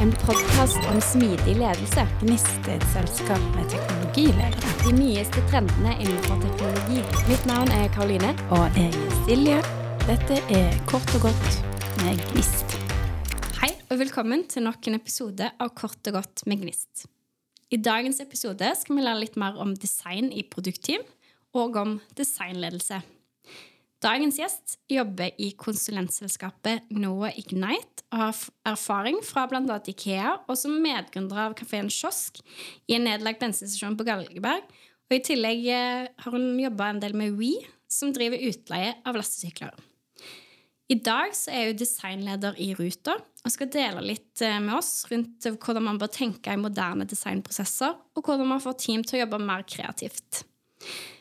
En podkast om smidig ledelse. Gnist et selskap med teknologiledere. De nyeste trendene innenfor teknologi. Mitt navn er Karoline. Og jeg er Silje. Dette er Kort og godt med Gnist. Hei, og velkommen til nok en episode av Kort og godt med Gnist. I dagens episode skal vi lære litt mer om design i produktteam, og om designledelse. Dagens gjest jobber i konsulentselskapet Noah Ignite og har erfaring fra bl.a. Ikea og som medgründer av kafeen Kiosk i en nedlagt bensinstasjon på Galgeberg. Og I tillegg eh, har hun jobba en del med We, som driver utleie av lastesykler. I dag så er hun designleder i Ruter og skal dele litt eh, med oss rundt hvordan man bør tenke i moderne designprosesser, og hvordan man får team til å jobbe mer kreativt.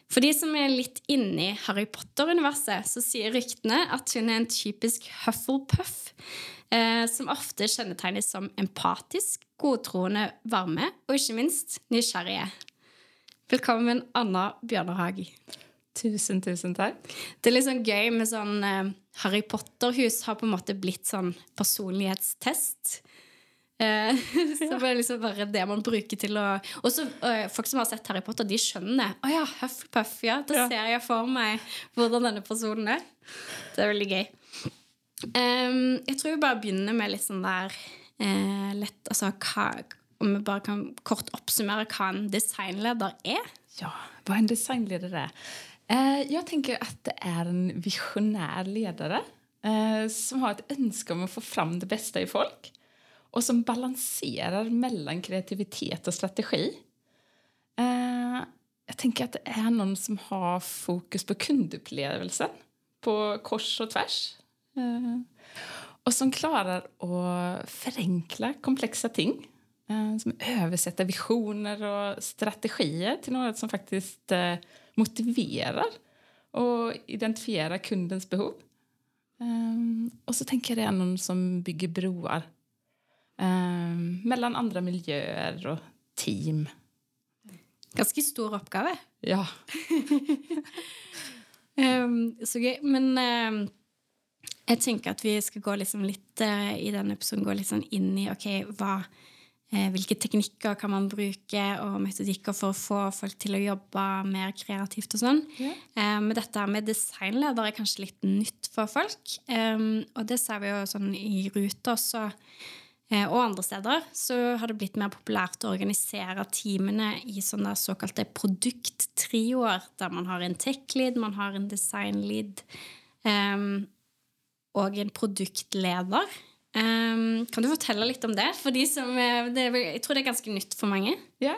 For de som er litt inni Harry Potter-universet, så sier ryktene at hun er en typisk Hufflepuff, eh, som ofte kjennetegnes som empatisk, godtroende, varme og ikke minst nysgjerrige. Velkommen, Anna Bjørnehag. Tusen, tusen takk. Det er litt sånn gøy med sånn eh, Harry Potter-hus har på en måte blitt sånn personlighetstest. Eh, så det er liksom bare det man bruker til å Og så uh, folk som har sett Harry Potter, de skjønner. Å ja, Hufflepuff, ja. Da Ja. ser jeg for meg hvordan denne personen er. Det er veldig gøy. Em, jeg tror vi bare begynner med litt sånn der eh, lett Altså hva, om vi bare kan kort oppsummere hva en designleder er. Ja, vad en designledare är? Eh, jag tänker att det är en visionär ledare eh, som har ett önske om att få fram det bästa i folk och som balanserar mellan kreativitet och strategi. Eh, jag tänker att det är någon som har fokus på kundupplevelsen på kors och tvärs. Eh, och som klarar att förenkla komplexa ting. Eh, som översätter visioner och strategier till något som faktiskt eh, motiverar och identifierar kundens behov. Eh, och så tänker jag det är någon som bygger broar eh, mellan andra miljöer och team. Ganske stor oppgave. Ja, Ehm, så gøy. Men ehm, jeg tenker at vi skal gå liksom litt eh, i denne episoden gå litt sånn inn i ok, hva, eh, hvilke teknikker kan man bruke, og metodikker for å få folk til å jobbe mer kreativt og sånn. Ja. Eh, men dette med designleder er kanskje litt nytt for folk. Ehm, og det ser vi jo sånn i Ruter så Eh, og andre steder så har det blitt mer populært å organisere teamene i sånne såkalte produkttrioer, der man har en tech-lead, man har en design-lead um, og en produktleder. Um, kan du fortelle litt om det? For de som, eh, det er, jeg tror det er ganske nytt for mange. Ja.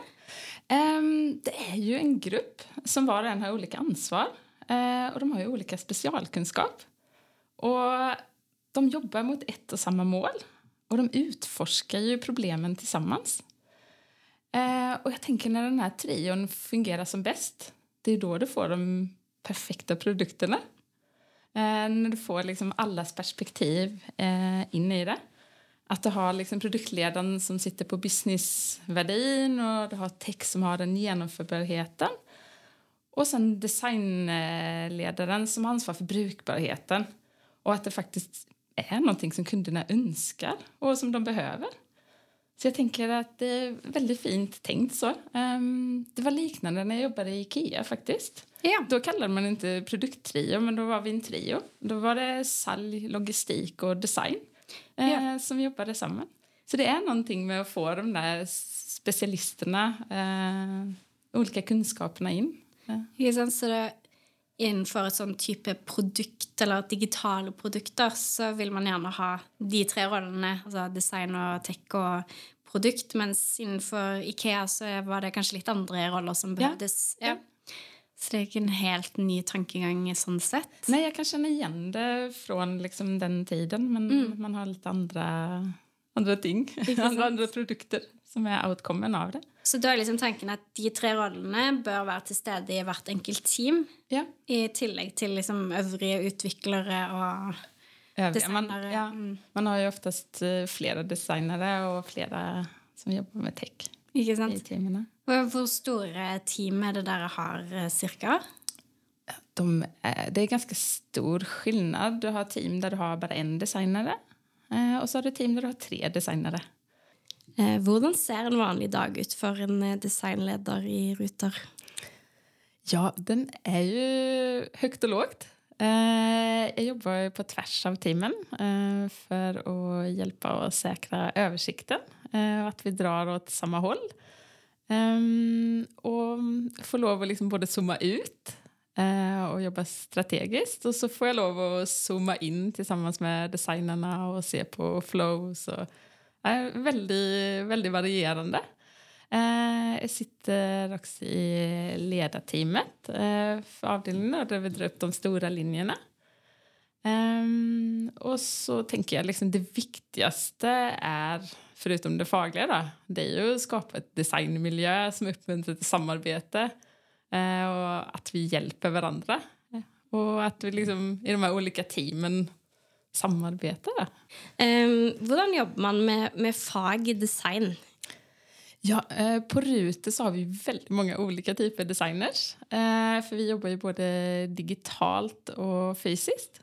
Um, det är ju en grupp som var och en har olika ansvar. Eh, uh, och de har ju olika specialkunskap. Och de jobbar mot ett och samma mål. Och de utforskar ju problemen tillsammans. Eh, och jag tänker när den här trion fungerar som bäst, det är då du får de perfekta produkterna. Eh, när du får liksom allas perspektiv eh, in i det. Att du har liksom produktledaren som sitter på businessvärdin och du har tech som har den genomförbarheten. Och sen designledaren som har ansvar för brukbarheten. Och att det faktiskt är någonting som kunderna önskar och som de behöver. Så jag tänker att det är väldigt fint tänkt så. Ehm, det var liknande när jag jobbade i Ikea faktiskt. Ja. Då kallade man inte produkttrio, men då var vi en trio. Då var det sälj, logistik och design eh, Ja. som jobbade samman. Så det är någonting med att få de där specialisterna, eh, olika kunskaperna in. Ja. Det, innenfor et sånn type produkt eller digitale produkter, så vil man gjerne ha de tre rollene, altså design og tech og produkt, mens innenfor Ikea så var det kanskje litt andre roller som Ja. behøvdes. Ja. Så det er ikke en helt ny tankegang sånn sett. Nej, jag kan känna igen det från liksom den tiden, men man har lite andra, andra ting, andra, andra produkter som är outcomen av det. Så da er liksom tanken at de tre rollene bør være til stede i hvert enkelt team, Ja. i tillegg til liksom øvrige utviklere og Övriga. Man, ja, mm. man har ju oftast eh, flera designare och flera som jobbar med tech Ikke i sant? teamen. Og Hvor store team er det dere har, eh, cirka? De det är ganska stor skillnad. Du har team där du har bara en designare eh, och så har du team där du har tre designare. Eh, hvordan ser en vanlig dag ut för en eh, designleder i Ruter? Ja, den är ju högt och lågt. Eh, jag jobbar ju på tvärs av teamen för att hjälpa och säkra översikten och att vi drar åt samma håll. Och får lov att liksom både zooma ut och jobba strategiskt och så får jag lov att zooma in tillsammans med designerna och se på flows. Och, är väldigt, väldigt varierande. Eh, jag sitter också i ledarteamet för avdelningen där vi drar upp de stora linjerna. Och så tänker jag liksom det viktigaste är, förutom det fagliga, då, det är ju att skapa ett designmiljö som uppmuntrar till samarbete och att vi hjälper varandra. Och att vi liksom i de här olika teamen samarbetar. Um, Hur jobbar man med, med fag i design? Ja, eh, på Rute så har vi väldigt många olika typer av designers. Eh, för vi jobbar ju både digitalt och fysiskt.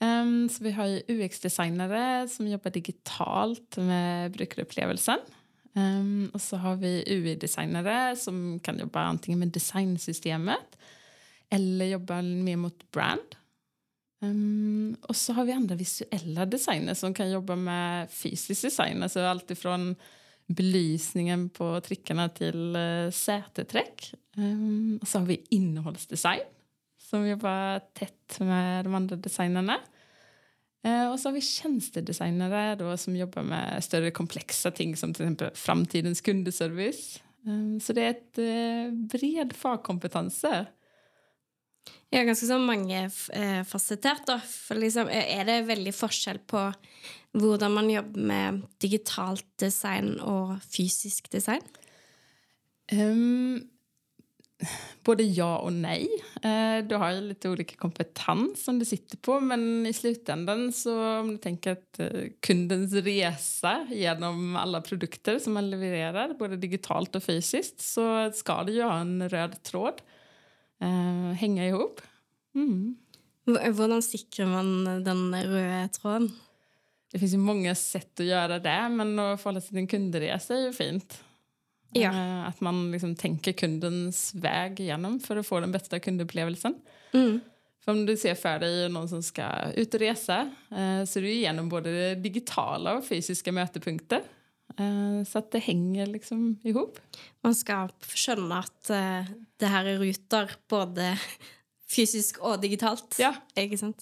Um, så vi har UX-designare som jobbar digitalt med brukarupplevelsen. Um, och så har vi UI-designare som kan jobba antingen med designsystemet eller jobba mer mot brand. Um, och så har vi andra visuella designers som kan jobba med fysisk design, alltså allt ifrån belysningen på trickarna till uh, säteträck. Um, och så har vi innehållsdesign som jobbar tätt med de andra designerna. Uh, ehm, och så har vi tjänstedesignare då, som jobbar med större komplexa ting som till exempel framtidens kundeservice. Um, så det är ett uh, bred fagkompetense. Ja, ganske så mange eh, fasettert. Da. For liksom, eh, er det veldig forskjell på hvordan man jobber med digitalt design og fysisk design? Um, både ja och nej. Uh, du har ju lite olika kompetens som du sitter på men i slutändan så om du tänker att uh, kundens resa genom alla produkter som man levererar både digitalt och fysiskt så ska det ju ha en röd tråd. Uh, hänga ihop. Mm. Hur säkrar man den röda tråden? Det finns ju många sätt att göra det, men att förhålla sig till en kundresa är ju fint. Ja. Uh, att man liksom tänker kundens väg igenom för att få den bästa kundupplevelsen. Mm. För om du ser för dig någon som ska ut och resa uh, så är det igenom både digitala och fysiska mötepunkter. Uh, så att det hänger liksom ihop. Man ska känna att det här är rutor både fysiskt och digitalt. Ja.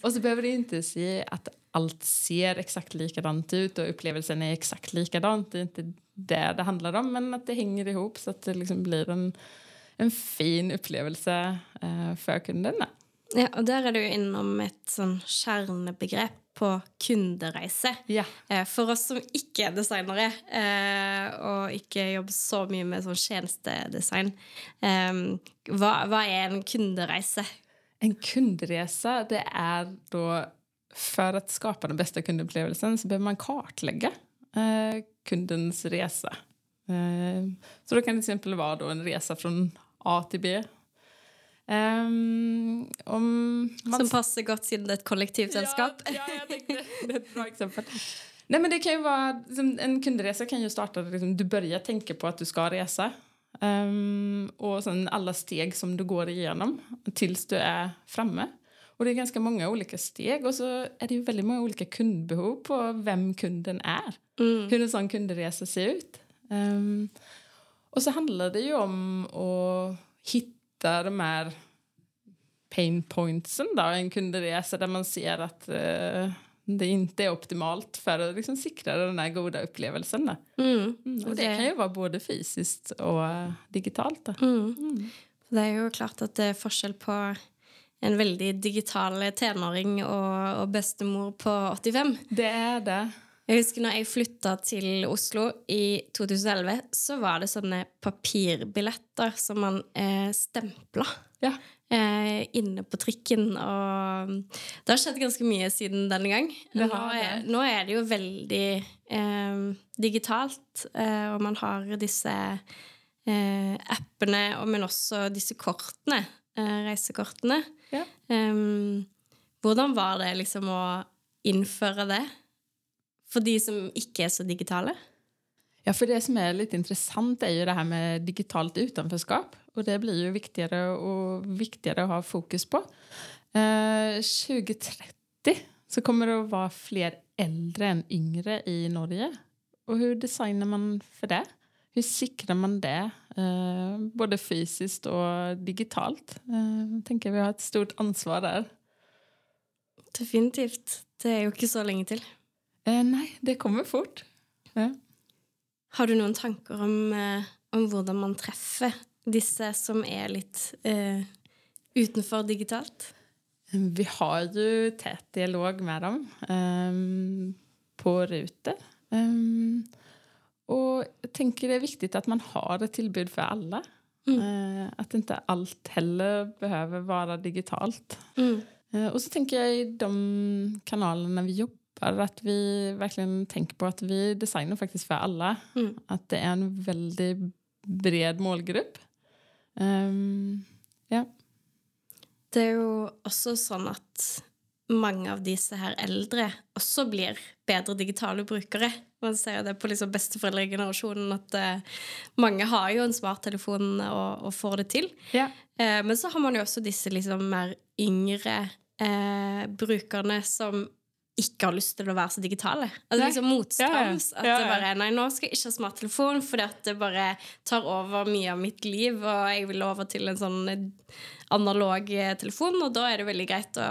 Och så behöver det inte se att allt ser exakt likadant ut och upplevelsen är exakt likadant. Det är inte det det handlar om, men att det hänger ihop så att det liksom blir en, en fin upplevelse eh, för kunderna. Ja, och där är du inom ett sån kärnbegrepp på kundereise. Ja. Eh, för oss som inte är designere eh, och inte jobbar så mycket med sån tjänstedesign, eh, vad, vad är en kundereise? En kundresa det är då för att skapa den bästa kundupplevelsen så behöver man kartlägga eh, kundens resa. Så då kan det till exempel vara då en resa från A till B. Um, om man... Som passar gott till ett kollektivsällskap. Ja, ja, jag tänkte, det är ett bra exempel. Nej, men det kan ju vara, liksom, en kundresa kan ju starta, liksom, du börjar tänka på att du ska resa. Um, och sen alla steg som du går igenom tills du är framme. Och det är ganska många olika steg och så är det ju väldigt många olika kundbehov på vem kunden är. Mm. Hur en sån kundresa ser ut. Um, och så handlar det ju om att hitta de här pain pointsen då, en kundresa där man ser att uh, det inte är optimalt för att liksom sikra den här goda upplevelsen. Mm. Mm. Och det, det, kan ju vara både fysiskt och uh, digitalt. Mm. mm. Det är ju klart att det är skillnad på en väldigt digital tenåring och, och bestemor på 85. Det är det. Jag husker när jag flyttade till Oslo i 2011, så var det sådana papirbiljetter som man eh, stämplade. Ja. Eh, inne på trikken. Och det har skett ganska mycket sedan den gång. Nu är, nu är det ju väldigt eh, digitalt, eh, och man har dessa eh, apparna, men också dessa korten, eh, resekortene. Ja. Um, hvordan var det liksom å innføre det for de som ikke er så digitale? Ja, för det som är lite intressant är ju det här med digitalt utanförskap. Och det blir ju viktigare och viktigare att ha fokus på. Eh, 2030 så kommer det att vara fler äldre än yngre i Norge. Och hur designar man för det? Hur sikrar man det, eh, både fysiskt och digitalt? Eh, jag tänker vi har ett stort ansvar där. Definitivt. Det er jo ikke så lenge til. Eh, nej, det kommer fort. Ja. Har du noen tanker om, eh, om hvordan man treffer disse som er litt eh, utenfor digitalt? Vi har ju tät dialog med dem um, på Ruter. Um, och jag tänker det är viktigt att man har ett tillbud för alla. Mm. Uh, att inte allt heller behöver vara digitalt. Mm. Uh, och så tänker jag i de kanalerna vi jobbar att vi verkligen tänker på att vi designar faktiskt för alla. Mm. Att det är en väldigt bred målgrupp. Um, ja. Det er jo også sånn at mange av disse her eldre også blir bedre digitale brukere. Man ser det på liksom besteforeldregenerasjonen at eh, mange har jo en smarttelefon og, og får det til. Ja. Eh, men så har man jo også disse liksom mer yngre eh, brukerne som ikke har lyst til å være så digitale. Altså liksom motstrøms. Ja, ja. At det bare Nei, nå skal jeg ikke ha smarttelefon fordi at det bare tar over mye av mitt liv, og jeg vil over til en sånn eh, analog eh, telefon, og da er det veldig greit å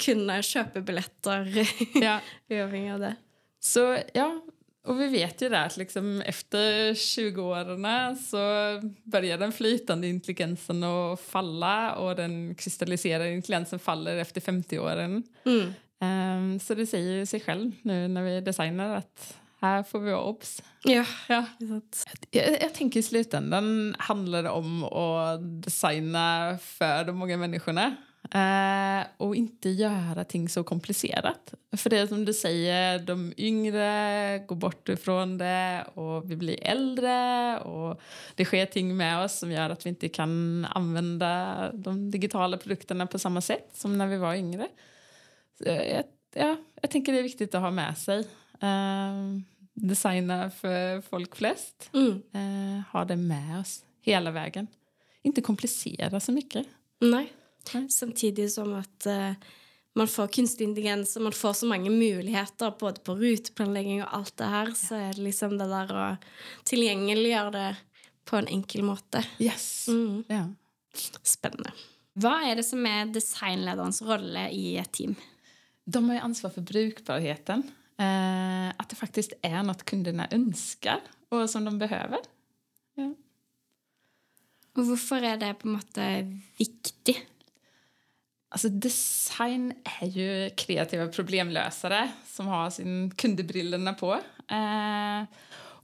kunne kjøpe billetter Ja. uavhengig av det. Så ja, och vi vet ju det att liksom efter 20-åren så börjar den flytande intelligensen att falla och den kristalliserade intelligensen faller efter 50-åren. Mm. Ehm, så det säger ju sig själv nu när vi designar att här får vi vara obs. Ja. Ja. Jag, jag tänker i slutändan handlar det om att designa för de många människorna. Eh, och inte göra ting så komplicerat. För det är som du säger, de yngre går bort ifrån det och vi blir äldre och det sker ting med oss som gör att vi inte kan använda de digitala produkterna på samma sätt som när vi var yngre. Jag, ja, jag tänker det är viktigt att ha med sig. Eh, designa för folk flest. Mm. Eh, ha det med oss hela vägen. Inte komplicera så mycket. Nei. Nei. Samtidig som at eh, man får kunstig intelligens, og man får så mange muligheter både på ruteplanlegging og alt det her, så er det liksom det der å tilgjengeliggjøre det på en enkel måte. Yes. Mm. Ja. Spennende. Hva er det som er designlederens rolle i et team? De har ju ansvar för brukbarheten. Eh, att det faktiskt är något kunderna önskar och som de behöver. Ja. Og hvorfor er det på en måte viktig? Alltså design är ju kreativa problemlösare som har sin kundbrillorna på. Eh,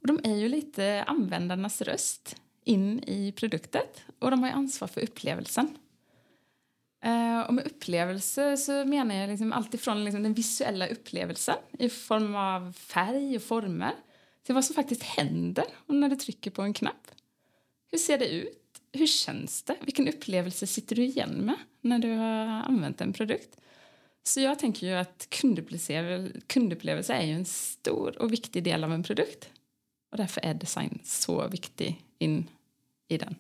och de är ju lite användarnas röst in i produktet och de har ansvar för upplevelsen. Eh, och med upplevelse så menar jag liksom allt ifrån liksom den visuella upplevelsen i form av färg och former till vad som faktiskt händer när du trycker på en knapp. Hur ser det ut? Hur känns det? Vilken upplevelse sitter du igen med när du har använt en produkt? Så jag tänker ju att kundupplevelse, kundupplevelse är ju en stor och viktig del av en produkt. Och därför är design så viktig in i den.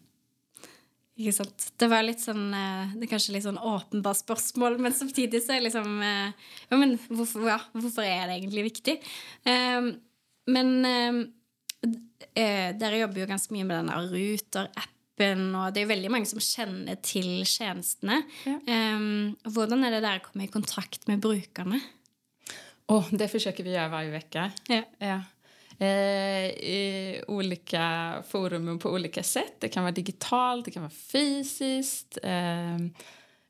Ikke sant? Det var litt sånn eh, Det er kanskje litt sånn åpenbart spørsmål, men samtidig så er liksom eh, Ja, men hvorfor, ja, hvorfor er det egentlig viktig? Eh, men eh, dere jobber jo ganske mye med denne Ruter-appen, og det er jo veldig mange som kjenner til tjenestene. Ja. Eh, hvordan er det dere kommer i kontakt med brukerne? Och det försöker vi göra varje vecka. Ja. Ja. Eh, I olika forum på olika sätt. Det kan vara digitalt, det kan vara fysiskt. Eh,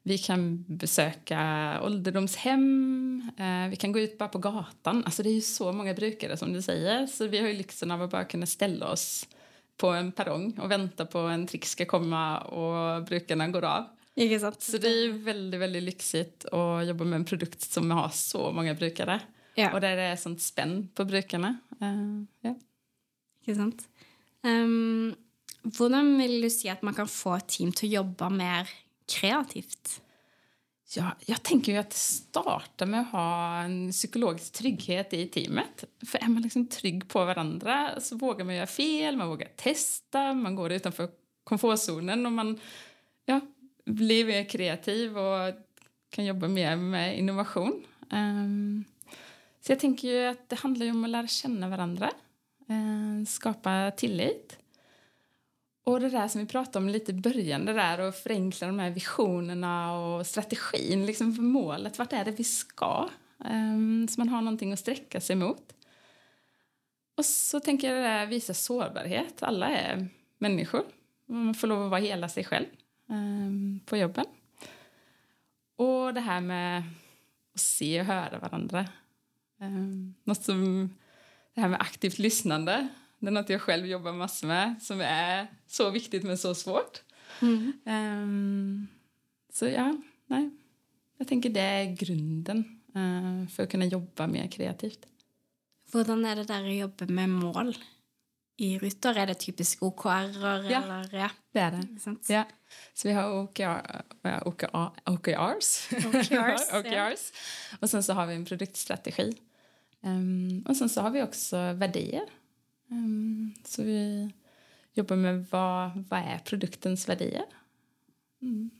vi kan besöka ålderdomshem. Eh, vi kan gå ut bara på gatan. Alltså det är ju så många brukare som du säger. Så vi har ju lyxen av att bara kunna ställa oss på en perrong och vänta på en trick ska komma och brukarna går av. Så det är ju väldigt, väldigt lyxigt att jobba med en produkt som har så många brukare. Ja. Och där det är sånt spänn på brukarna. Eh, ja. Ikke sant? Um, hvordan vil du si at man kan få et team til å jobbe mer kreativt? Ja, jag tänker ju att starta med att ha en psykologisk trygghet i teamet. För är man liksom trygg på varandra så vågar man göra fel, man vågar testa, man går utanför komfortzonen och man ja, blir mer kreativ och kan jobba mer med innovation. Um, så jag tänker ju att det handlar ju om att lära känna varandra, eh, skapa tillit. Och det där som vi pratade om lite i början, det där att förenkla de här visionerna och strategin liksom för målet. Vart är det vi ska? Eh, så man har någonting att sträcka sig mot. Och så tänker jag det där visa sårbarhet. Alla är människor. Man får lov att vara hela sig själv eh, på jobben. Och det här med att se och höra varandra. Um, något som, det här med aktivt lyssnande. Det är något jag själv jobbar massor med som är så viktigt men så svårt. Mm. Um, så ja, nej. Jag tänker det är grunden uh, för att kunna jobba mer kreativt. Hur är det där att jobba med mål i Rytter? Är det typisk OKR? Ja, eller? ja, det är det. Ja. Så vi har OKR, OKR, OKRs. OKRs, OKRs. Och sen så har vi en produktstrategi. Um, och sen så har vi också värderingar Um, så vi jobbar med vad, vad är produktens värdier. Mm.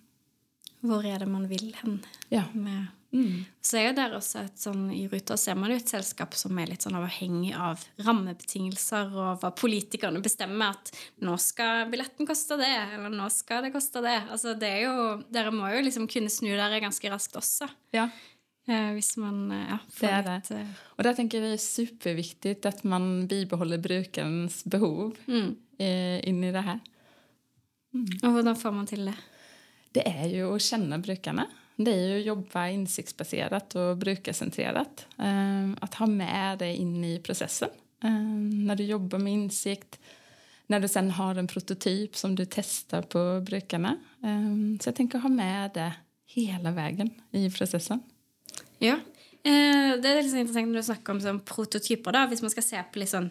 Var är det man vill hen? Ja. Med. Mm. Så är det också att sån, i Ruter ser man ju ett sällskap som är lite sån avhängig av rammebetingelser och vad politikerna bestämmer att nu ska biljetten kosta det eller nu ska det kosta det. Alltså det är ju, där må ju liksom kunna snu ganska raskt också. Ja. Eh, visst man eh, ja, det är det. Eh... Och där tänker vi är superviktigt att man bibehåller brukarens behov mm. eh, in i det här. Mm. Och hur får man till det? Det är ju att känna brukarna. Det är ju att jobba insiktsbaserat och brukarcentrerat. Eh, att ha med det in i processen. Eh, när du jobbar med insikt, när du sen har en prototyp som du testar på brukarna. Eh, så jag tänker ha med det hela vägen i processen. Ja. Eh, det er litt sånn interessant når du snakker om sånn prototyper. da, Hvis man skal se på litt sånn,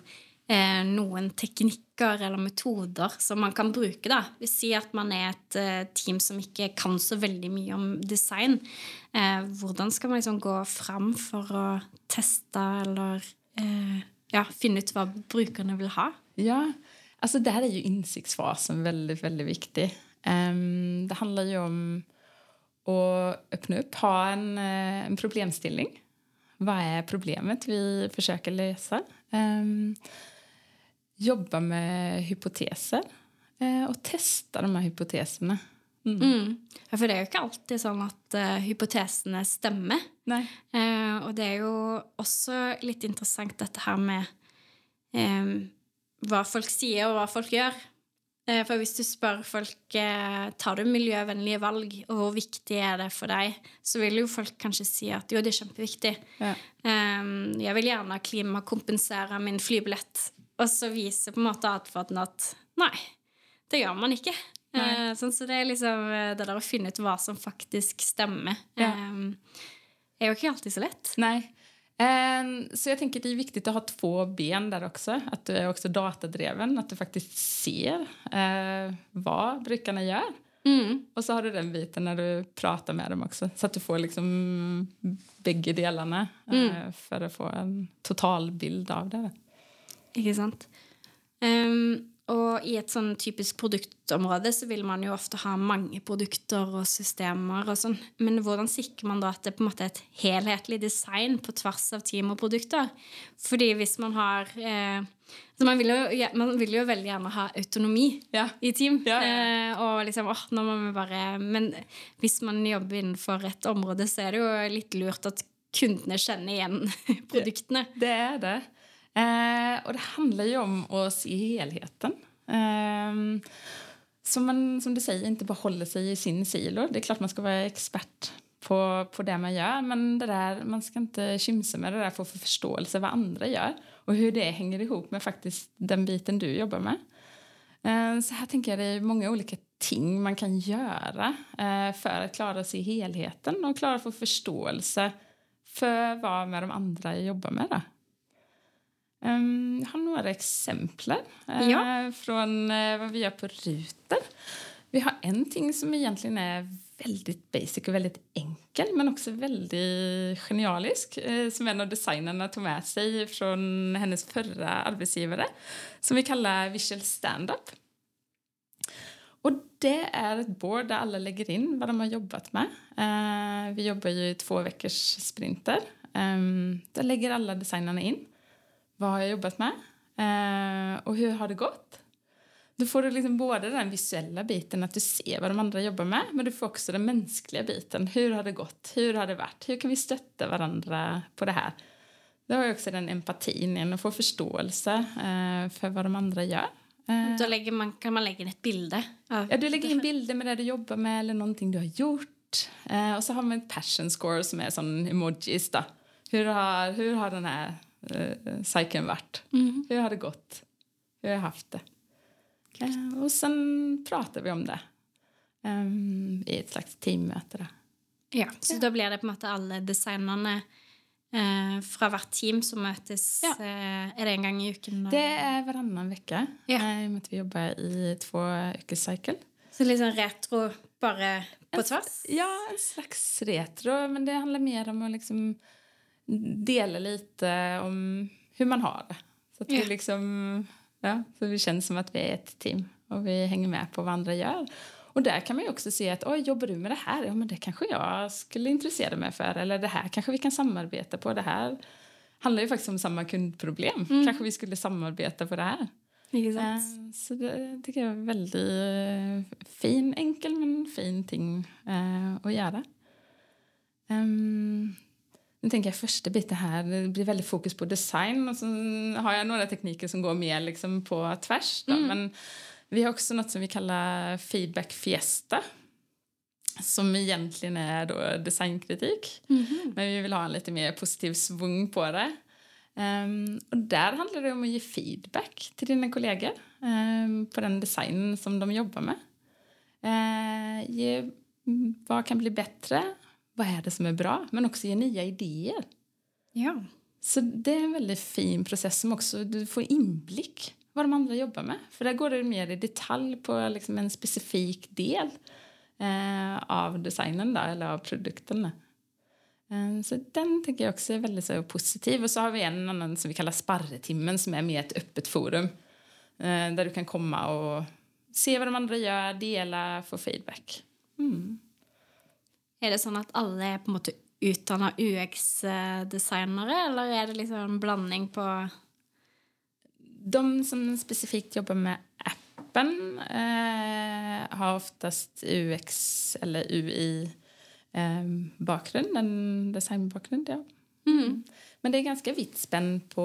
eh, noen teknikker eller metoder som man kan bruke. da. Vi sier at man er et eh, team som ikke kan så veldig mye om design. Eh, hvordan skal man liksom gå fram for å teste eller eh, ja, finne ut hva brukerne vil ha? Ja, alltså där är ju insiktsfasen väldigt, väldigt viktig. Um, det handlar ju om och öppna upp, ha en, eh, en problemställning. Vad är problemet vi försöker lösa? Um, jobba med hypoteser uh, och testa de här hypoteserna. Mm. Mm. Ja, för det är ju inte alltid så att uh, hypotesene stämmer. Uh, och det är ju också lite intressant det här med um, vad folk säger och vad folk gör. Eh, for hvis du spør folk eh, tar du miljøvennlige valg, og hvor viktig er det for deg, så vil jo folk kanskje si at jo, det er kjempeviktig. Ja. Um, jeg vil gjerne klimakompensere min flybillett. Og så viser på en måte atferden at nei, det gjør man ikke. Uh, sånn, så det er liksom det der å finne ut hva som faktisk stemmer, ja. um, är ju inte alltid så lätt. Nej. Ehm, så jag tänker det är viktigt att ha två ben där också. Att du är också datadriven, att du faktiskt ser eh, vad brukarna gör. Mm. Och så har du den biten när du pratar med dem också. Så att du får liksom bägge delarna mm. eh, för att få en total bild av det. Inte sant. Um, Og i et sånn typisk produktområde så vil man jo ofte ha mange produkter og systemer og sånn. Men hvordan sikrer man da at det på en måte er et helhetlig design på tvers av team og produkter? Fordi hvis man har eh, altså man, vil jo, man, vil jo, veldig gjerne ha autonomi ja. i team. Ja, ja. Eh, og liksom, åh, nå må vi bare Men hvis man jobber innenfor et område, så er det jo litt lurt at kundene kjenner igjen produktene. Det er det. Eh, och det handlar ju om att se helheten. Eh, så man, som du säger, inte bara håller sig i sin silo. Det är klart man ska vara expert på, på det man gör men det där, man ska inte kimsa med det där för att få förståelse vad andra gör och hur det hänger ihop med faktiskt den biten du jobbar med. Eh, så här tänker jag det är många olika ting man kan göra eh, för att klara sig i helheten och klara att få förståelse för vad med de andra jobbar med. Då. Um, jag har några exempel uh, ja. från uh, vad vi gör på Ruter. Vi har en ting som egentligen är väldigt basic och väldigt enkel men också väldigt genialisk eh, som en av designerna tog med sig från hennes förra arbetsgivare som vi kallar Visual Standup. Och det är ett board där alla lägger in vad de har jobbat med. Eh, vi jobbar ju i två veckors sprinter. Eh, där lägger alla designerna in. Vad har jag jobbat med? Eh, och hur har det gått? Då får du liksom både den visuella biten, att du ser vad de andra jobbar med, men du får också den mänskliga biten. Hur har det gått? Hur har det varit? Hur kan vi stötta varandra på det här? Då har jag också den empatin igen, att få förståelse eh, för vad de andra gör. Eh, Da legger man, kan man legge inn et bilde. av Ja, du lägger in bilder med det du jobbar med eller någonting du har gjort. Eh, och så har man ett passion score som är sån emojis då. Hur har, hur har den här eh, cykeln varit? Hur har det gått? Hur har jag haft det? Eh, och sen pratar vi om det ehm, i ett slags teammöte. Där. Ja, så da blir det på en måte alle designerne eh, fra hvert team som møtes Ja. eh, Er det en gang i uken? da? Det är varannan vecka Ja. eh, med att vi jobbar i två yrkescykel. Så litt sånn retro bare på tvers? Ja, en slags retro. Men det handlar mer om att liksom dela lite om hur man har det. Så att Ja. vi liksom, ja, så vi känner som att vi är ett team och vi hänger med på vad andra gör. Och där kan man ju också se att oj, jobbar du med det här? Ja, men det kanske jag skulle intressera mig för. Eller det här kanske vi kan samarbeta på. Det här handlar ju faktiskt om samma kundproblem. Kanske vi skulle samarbeta på det här. Sant? Eh, Så det tycker jag är väldigt eh, fin, enkel men fin ting eh, att göra. Nu tänker jag första biten här, det blir väldigt fokus på design och så har jag några tekniker som går mer liksom på tvärs. Då. Men vi har också något som vi kallar feedback fiesta som egentligen är då designkritik. Men vi vill ha en lite mer positiv svung på det. Ehm, och där handlar det om att ge feedback till dina kollegor ehm, på den design som de jobbar med. Eh, ge, mm, vad kan bli bättre? Vad är det som är bra? Men också ge nya idéer. Ja. Så det är en väldigt fin process som också du får inblick vad de andra jobbar med. För där går det mer i detalj på liksom en specifik del eh, av designen då, eller av produkten. Eh, så den tycker jag också är väldigt så, positiv. Och så har vi en annan som vi kallar sparretimmen som är mer ett öppet forum. Eh, där du kan komma och se vad de andra gör, dela, få feedback. Mm. Er det sånn at alle er på en måte utdanna UX-designere, eller er det liksom en blanding på De som specifikt jobbar med appen eh, har oftast UX eller UI-bakgrund, en designbakgrund. Ja. Mm. Men det är ganska vitt spänn på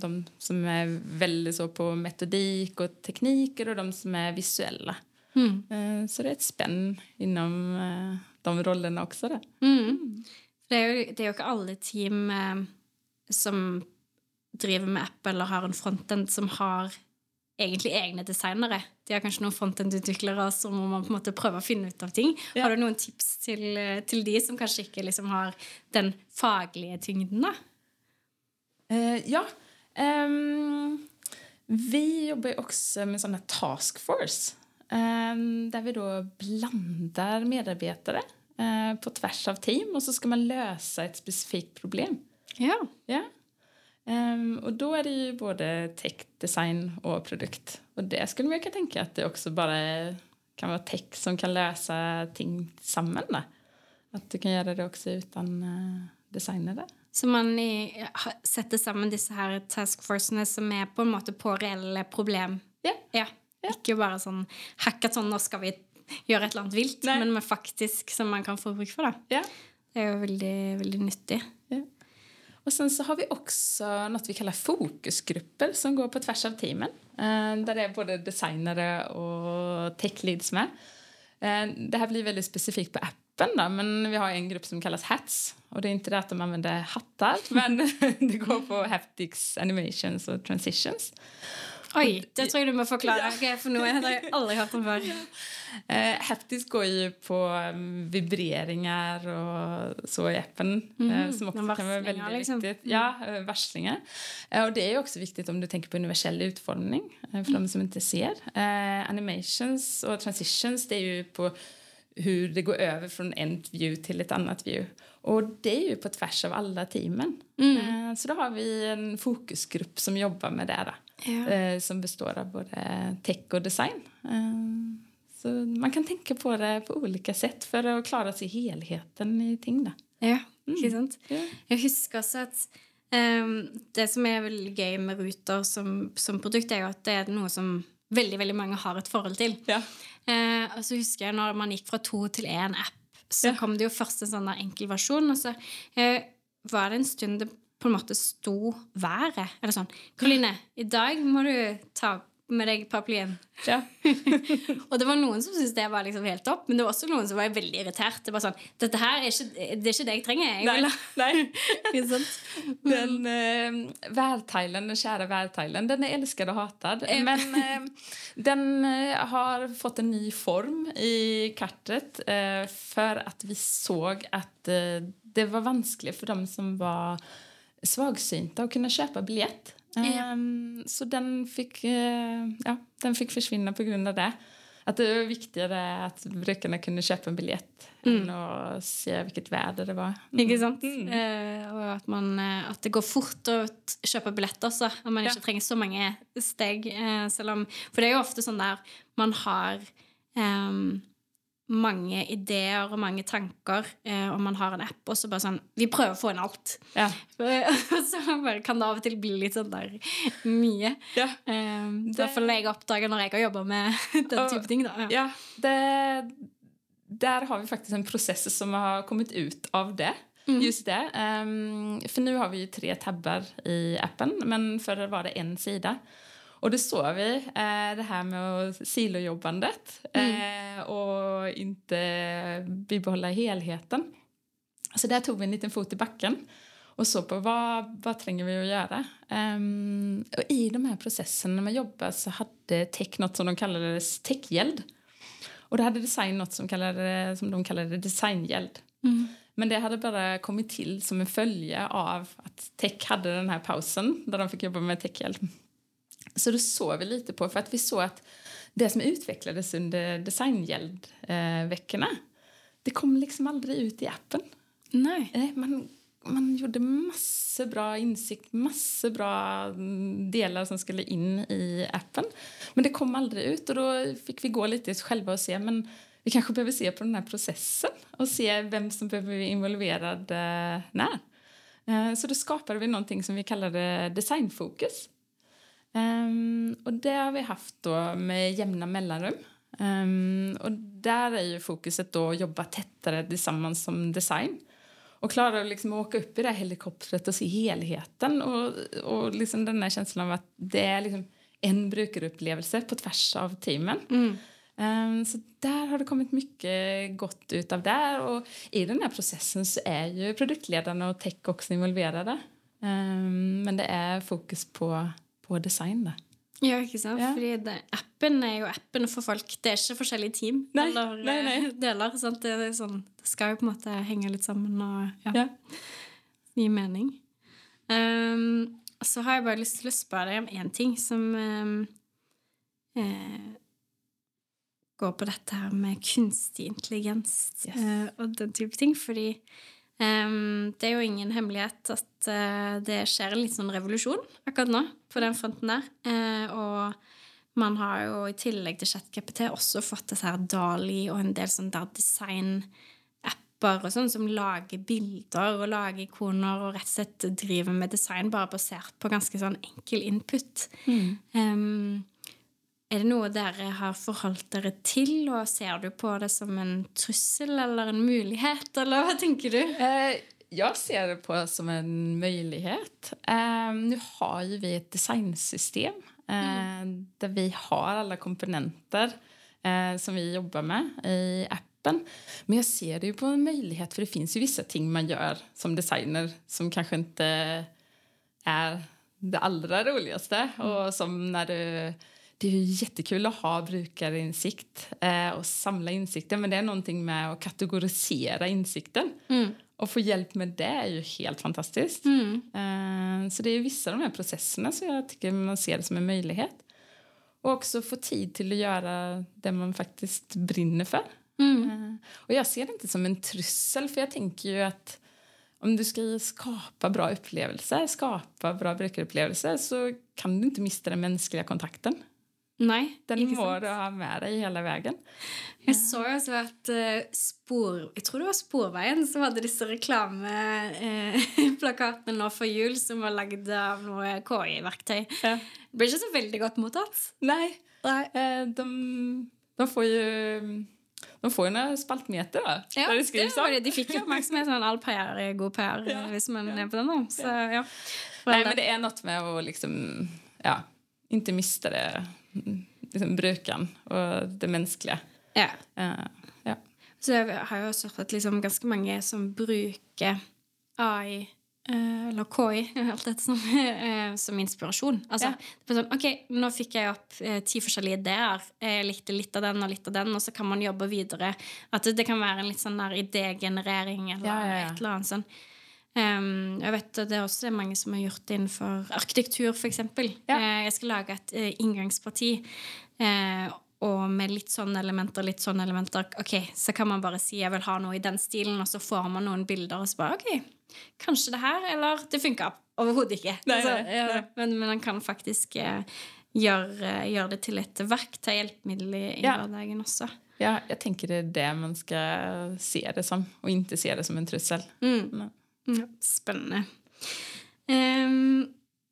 de som är väldigt så på metodik och tekniker och de som är visuella. Mm. Eh, så det är ett spänn inom eh, de rollerna också. Där. Mm. Det, er jo, det er jo ikke alle team eh, som driver med app eller har en frontend som har egentlig egne designere. De har kanskje noen frontend-utviklere som man på en måte prøve å finne ut av ting. Ja. Har du noen tips til, eh, til de som kanskje ikke liksom har den faglige tyngden? da? Eh, ja. Ehm, vi jobbar ju också med sådana task force där vi då blandar medarbetare eh, på tvärs av team och så ska man lösa ett specifikt problem. Ja. Ja. Ehm, och då är det ju både tech, design och produkt. Och det skulle man kunna tänka att det också bara är, kan vara tech som kan lösa ting samman. Då. Att du kan göra det också utan uh, designere. Så man ha- setter sammen disse her taskforcene som er på en måte på reelle problem. Ja. Ja. Ikke bare sånn hackathon, nå skal vi gjøre et eller annet vilt, Nei. men med faktisk som man kan få bruk for. da. Ja. Det er jo veldig, veldig nyttig. Och sen så har vi också något vi kallar fokusgrupper som går på tvärs av teamen. Eh, där det är både designare och techleads med. Eh, det här blir väldigt specifikt på appen då, men vi har en grupp som kallas Hats. Och det är inte det att de använder hattar, men det går på haptics, animations och transitions. Oi, det tror jeg du må forklare. Ok, for noe har jeg aldri hørt om før. Eh, Haptics går ju på um, vibreringar och så i appen. eh, som också kan vara väldigt liksom. viktigt. Ja, eh, varslingar. Eh, och det är också viktigt om du tänker på universell utformning för de som inte ser. Animations och transitions det är ju på hur det går över från en view till ett annat view. Och det är ju på tvärs av alla teamen. Eh, så då har vi en fokusgrupp som jobbar med det. Ja. eh, som består av både tech och design. Eh, så man kan tänka på det på olika sätt för att klara sig helheten i ting. Då. Ja, ikke sant? Ja. Jeg husker også at ehm, det som er veldig gøy med Ruter som, som produkt, er jo at det er noe som veldig veldig mange har et forhold til. Ja. Eh, og så husker jeg når man gikk fra to til én app, så Ja. kom det jo først en sånn enkel versjon, og så eh, var det en stund det på en måte sto været. Eller sånn Karoline, i dag må du ta med deg paraplyen. Ja. Og det var noen som syntes det var liksom helt topp, men det var også noen som var veldig irritert. Det var sånn, dette her er ikke, det er ikke det jeg trenger. Jeg. Ikke sant? Den eh, värtailen, den kära värtailen, den är älskad och hatad. Men eh, den eh, har fått en ny form i kartet eh, för att vi såg att eh, det var vanskligt för dem som var svagsynta att kunna köpa biljett. Ehm, så den fick, eh, ja, den fick försvinna på grund av det. Att det var viktigare att brukarna kunde köpa en biljett än att se vilket väder det var. Ikke sant? Mm. Eh, og at, man, eh, at det går fort å t- kjøpe billetter, så at man Ja. ikke trenger så mange steg. Selv om, for det er jo ofte sånn der man har ehm, mange ideer og mange tanker, eh, og man har en app, og så bare sånn Vi prøver å få inn alt. Ja. Så bare kan det av og til bli litt sånn der mye. Ja. Um, Det- det får jeg oppdage når jeg har jobba med den Og- type ting. Da. Ja. Det, där har vi faktiskt en process som har kommit ut av det. Just det. Ehm, för nu har vi ju tre tabbar i appen, men förr var det en sida. Och det såg vi, eh, det här med silojobbandet eh, och inte bibehålla helheten. Så där tog vi en liten fot i backen och så på vad, vad tränger vi att göra. Ehm, och I de här processerna när man jobbar så hade tech något som de kallade techgäld. Och det hade design något som, kallade, som de kallade designgäld. Men det hade bara kommit till som en följe av att tech hade den här pausen där de fick jobba med techhjälp. Så det såg vi lite på, för att vi såg att det som utvecklades under designgäldveckorna, det kom liksom aldrig ut i appen. Nei. Eh, Man, man gjorde massor bra insikt, massor bra mm, delar som skulle in i appen. Men det kom aldrig ut och då fick vi gå lite själva och se men vi kanske behöver se på den här processen och se vem som behöver bli involverad eh, när. Eh, så då skapade vi någonting som vi kallade designfokus. Ehm, och det har vi haft då med jämna mellanrum. Ehm, och där är ju fokuset då att jobba tättare tillsammans som design. Och klara att liksom åka upp i det här helikoptret och se helheten och, och liksom den här känslan av att det är liksom en brukarupplevelse på tvärs av teamen. Mm. Ehm, så där har det kommit mycket gott ut av det. Och I den här processen så är ju produktledarna och tech också involverade. Ehm, men det är fokus på, på design. Där. Ja, ikke sant? Ja. Fordi det, appen er jo appen for folk. Det er ikke forskjellige team Nei, eller nei, nei. eh, deler. Sant? Det, sånn, det skal jo på en måte henge litt sammen og ja, Ja. gi mening. Um, så har jeg bare lyst til å spørre deg om én ting som um, eh, går på dette her med kunstig intelligens Yes. eh, og den type ting. Fordi det er jo ingen hemmelighet at eh, det skjer en litt sånn revolusjon akkurat nå på den fronten der. Eh, og man har jo i tillegg til ChatGPT også fått dette her Dali og en del sånn der design-apper og sånn som lager bilder og lager ikoner og rett og slett driver med design bare basert på ganske sånn enkel input. Um, er det noe dere har forholdt dere til, og ser du på det som en trussel eller en mulighet, eller hva tenker du? Eh, jag ser det på som en möjlighet. Eh, nu har ju vi ett designsystem eh, där vi har alla komponenter eh, som vi jobbar med i appen. Men jag ser det ju på en möjlighet för det finns ju vissa ting man gör som designer som kanske inte är det allra roligaste. Och som när du, det är ju jättekul att ha brukarinsikt eh, och samla insikter men det är någonting med att kategorisera insikten. Och få hjälp med det är ju helt fantastiskt. Eh, så det är vissa av de här processerna som jag tycker man ser det som en möjlighet. Och också få tid till att göra det man faktiskt brinner för. Eh, Och jag ser det inte som en trussel, för jag tänker ju att om du ska skapa bra upplevelser, skapa bra brukarupplevelser så kan du inte mista den mänskliga kontakten. Nei, Den ikke må sant? du ha med deg hela vägen. Jeg så jo også at eh, spor, Jeg tror det var Sporveien som hadde disse reklameplakatene nå for jul som var lagd av noe KI-verktøy. Ja. Det ble ikke så veldig godt mottatt. Nej, Nei. eh, de, de får ju de får ju några spaltmeter då, Ja, där det var det. De fikk jo oppmerksomhet. Sånn, all PR er god PR Ja, hvis man ja. er på den. da. Så, ja. Nej, men det är något med att liksom, ja, inte mista det, liksom, brukan och det mänskliga. ja. Eh, ja. Så jeg har jo også hørt at liksom ganske mange som bruker AI eh, eller KI alt dette som, eh, som inspirasjon. Altså, Ja. det sånn, ok, Nå fikk jeg opp eh, ti forskjellige ideer. Jeg likte litt av den og litt av den, og så kan man jobbe videre. At det, det kan være en litt sånn der idégenerering eller Ja, ja, ja. et eller annet sånn. Um, jeg vet Det er også mange som har gjort det innenfor arkitektur, f.eks. Ja. Eh, jeg skal lage et eh, inngangsparti. Eh, og med litt sånne elementer, litt sånne elementer. Ok, Så kan man bare si 'jeg vil ha noe i den stilen', og så får man noen bilder, og så bare OK, kanskje det her, eller det funka overhodet ikke. Nei, Altså, nei, ja, nei. Men, men man kan faktisk eh, gjøre, gjøre det til et verktøy, hjelpemiddel i, i Ja. hverdagen også. ja, jag tänker det är det man ska se det som och inte se det som en trussel. Mm. Nej. Ja, spennende. Ehm,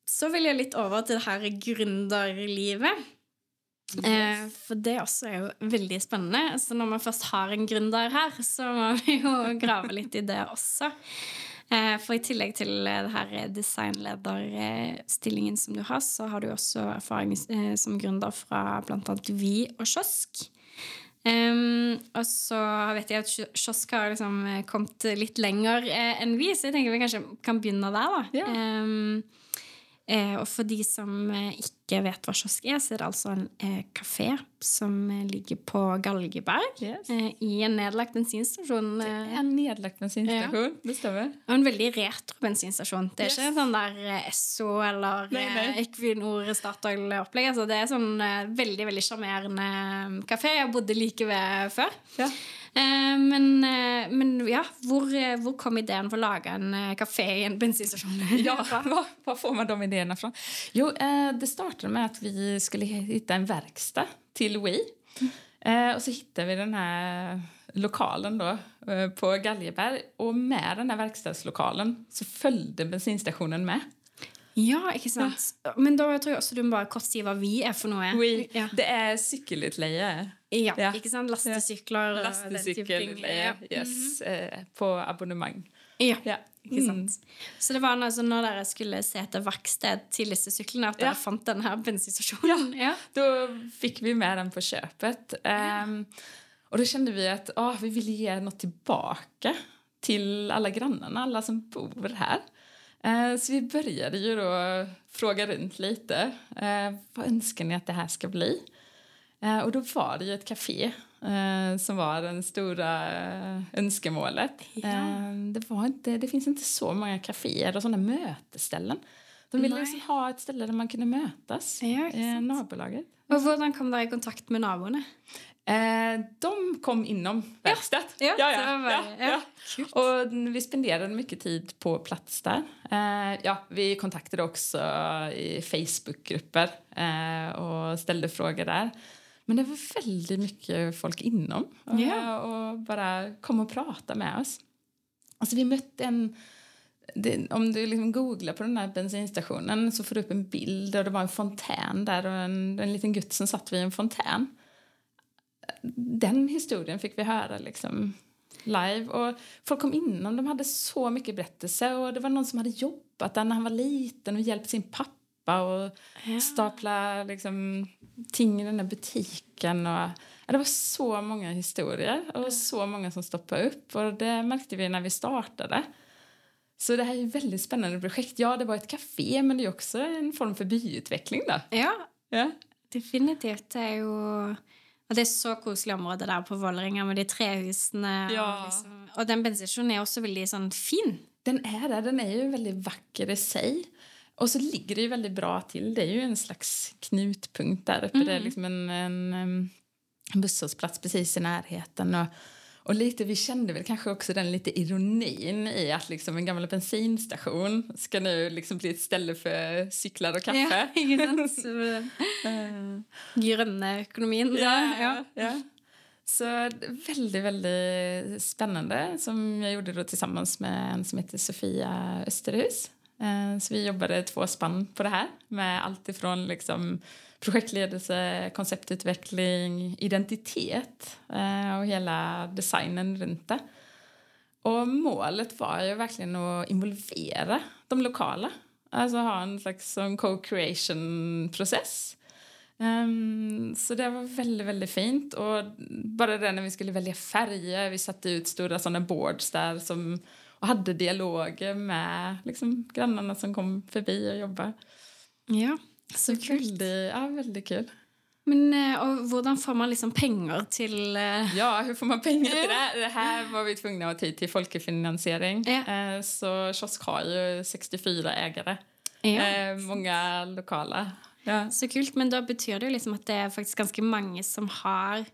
så vil jeg litt over til det her gründerlivet. Eh, for det også er jo veldig spennende. Så når man først har en gründer her, så må vi jo grave litt i det også. Eh, for i tillegg til det her designlederstillingen som du har, så har du også erfaring eh, som gründer fra bl.a. Vi og Kiosk. Um, og så vet jeg at Kio- Kiosk har liksom eh, kommet litt lenger eh, enn vi, så jeg tenker vi kanskje kan begynne der. da. Ja. Um, eh, og for de som eh, ikke vet hva Kiosk er, så er det altså en eh, kafé som eh, ligger på Galgeberg. Yes. Eh, I en nedlagt bensinstasjon. eh, En nedlagt bensinstation, det stämmer. og en veldig retro bensinstasjon. Det er Yes. ikke en sånn der eh, Esso eller Nei, nei. eh, Equinor Statoil-opplegg. Altså, det er sånn veldig veldig sjarmerende kafé. Jeg bodde like ved før. Ja. Men, men ja, hvor, hvor kom ideen for å lage en kafé i en bensinstasjon? Ja, var, var får man de idéerna från? Jo, det startade med att vi skulle hitta en verkstad till Wii. Eh, och så hittade vi den här lokalen då, eh, på Galjeberg. Och med den här verkstadslokalen så följde bensinstationen med. Ja, ikke sant? Men da tror jeg også du må bare kort si hva vi er for noe. Wii, Ja, det är cykelutleje. ja, Ja. ikke sant? Lastesykler. Lastecykelutleje, yes, eh, på abonnemang. Ja. Ja. Ikke sant? Så det var altså når dere skulle se etter verksted til disse syklene, at dere Ja. fant denne bensinstasjonen? Ja. Då fick vi med den på köpet. Ehm, och då kände vi att ah, vi ville ge något tillbaka till alla grannarna, alla som bor här. Eh, så vi började ju då fråga runt lite. Eh, vad önskar ni att det här ska bli? Eh, och då var det ju ett café eh, som var det stora eh, önskemålet. Ja. Eh, det, var inte, det finns inte så många kaféer och sådana mötesställen. De ville liksom ha ett ställe där man kunde mötas. Ja, eh, nabolaget. Og hvordan kom dere i kontakt med naboene? Eh, de kom inom verkstad. Ja, ja, ja, ja, ja. Och vi spenderade mycket tid på plats där. Eh, ja, vi kontaktade också i Facebookgrupper eh, och ställde frågor där. Men det var väldigt mycket folk inom och, Ja. och bara kom och pratade med oss. Alltså vi mötte en... Det, om du liksom googlar på den här bensinstationen så får du upp en bild och det var en fontän där och en, en liten gutt som satt vid en fontän den historien fick vi höra liksom live. Och folk kom inom, de hade så mycket berättelser. Och det var någon som hade jobbat där när han var liten och hjälpt sin pappa och Ja. stapla liksom, ting i den där butiken. Och, ja, det var så många historier och så många som stoppade upp. Och det märkte vi när vi startade. Så det här är ett väldigt spännande projekt. Ja, det var ett café, men det är också en form för byutveckling. Då. Ja, Ja. definitivt. Det er jo og det er så koselig område der på Vålerenga med de trehusene. Ja. Og, liksom, og den bensinstasjonen er også veldig sånn fin. Den är där, den är ju väldigt vacker i sig. Och så ligger det ju väldigt bra till. Det är ju en slags knutpunkt där uppe. Det är liksom en, en, em, busshållplats precis i närheten. Och, och lite, vi kände väl kanske också den lite ironin i att liksom en gammal bensinstation ska nu liksom bli ett ställe för cyklar och kaffe. Ja? Så, Eh, grønne økonomien. Ja, ja. ja. Så väldigt, väldigt spännande som jag gjorde då tillsammans med en som heter Sofia Österhus. Eh, så vi jobbade två spann på det här med allt ifrån liksom projektledelse, konceptutveckling, identitet eh, och hela designen runt det. Och målet var ju verkligen att involvera de lokala. Alltså ha en slags co-creation-process. Um, så det var väldigt, väldigt fint. Och bara det när vi skulle välja färger, vi satte ut stora sådana boards där som, och hade dialoger med liksom, grannarna som kom förbi och jobbade. ja. Så. Väldigt, ja, väldigt kul. Men eh, hvordan får man liksom penger til eh, Ja, hur får man pengar till det? Det här var vi tvungna att ta till folkefinansiering. Ja. Eh, Så Kiosk har ju 64 ägare. Ja. Många lokala. Ja. Så kult, men da betyr det liksom at det er faktisk ganske mange som har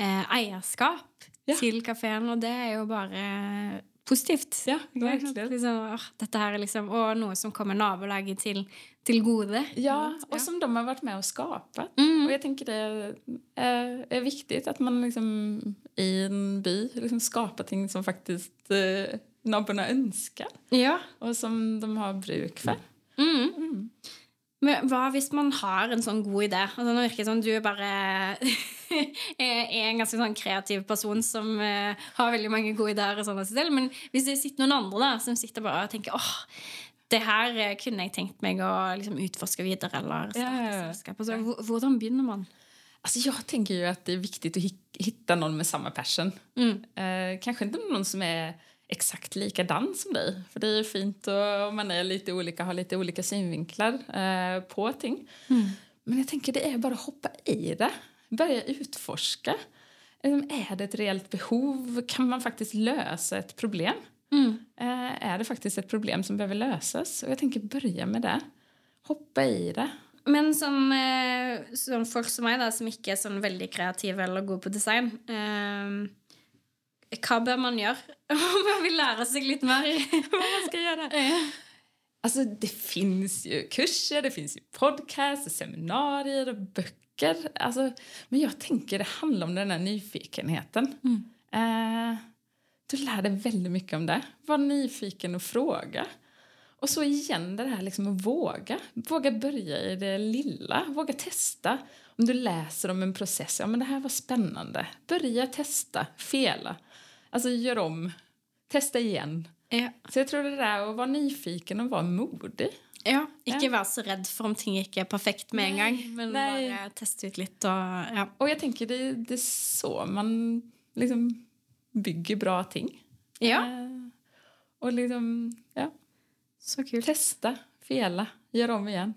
eh, eierskap Ja. til kafeen, og det er jo bare positivt. Ja, verkligen. Liksom, dette her er liksom, og noe som kommer nabolaget til, til gode. Ja, och som de har varit med och skapat. Mm. Och jag tänker det är, är viktigt att man liksom i en by liksom skapar ting som faktiskt eh, naborna önskar Ja. och som de har bruk för. Mm. Men hva hvis man har en sånn god idé? Altså, nå virker det som du bare er en ganske sånn kreativ person som eh, har veldig mange gode ideer. og sånn selv. Men hvis det sitter noen andre da, som sitter bare og tenker åh, det her eh, kunne jeg tenkt meg å liksom, utforske videre, eller starte Ja, selskap. Altså, hvor- hvordan begynner man? Alltså jag tänker ju att det är viktigt att hi- hitta någon med samma passion. Mm. Eh, kanske inte någon som är exakt likadan som dig. För det är fint och om man är lite olika, har lite olika synvinklar eh, på ting. Men jag tänker det är bara att hoppa i det. Börja utforska. Eh, Är det ett reellt behov? Kan man faktiskt lösa ett problem? Mm. Eh, är det faktiskt ett problem som behöver lösas? Och jag tänker börja med det. Hoppa i det. Men som, eh, som folk som da, som ikke er sånn veldig kreative eller gode på design eh, Hva bør man gjøre? man vil lære seg litt mer. Vad man ska göra. Alltså det finns ju kurser, det finns ju podcasts, seminarier och böcker. Alltså, men jag tänker det handlar om den här nyfikenheten. Eh, du lär dig väldigt mycket om det. Var nyfiken och fråga. Och så igen det här liksom att våga. Våga börja i det lilla. Våga testa. Om du läser om en process, ja men det här var spännande. Börja testa, fela. Alltså gör om, testa igen. Ja. Så jag tror det där att vara nyfiken och vara modig. Ja, ikke Ja. være så redd for om ting ikke er perfekt med en gang. Men nei. bare teste ut litt og ja. Och jag tänker det, det så man liksom bygger bra ting. ja. Eh, och liksom, ja, Så kult. testa, fela, gör om igen.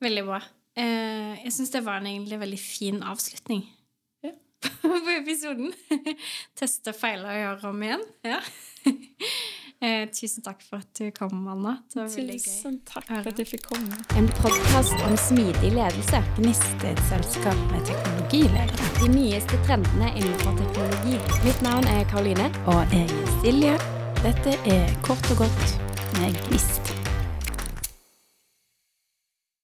Veldig bra. Eh, jeg syns det var en egentlig veldig fin avslutning. på episoden. Teste, feile og gjøre om igjen. Ja. eh, tusen takk for at du kom, Anna. Tusen tack för att jag fick komma. En podkast om smidig ledelse. Gnist er et selskap med teknologiledere. De nyeste trendene innenfor teknologi. Mitt navn er Karoline. Og jeg er Silje. Dette er Kort og godt med Gnist.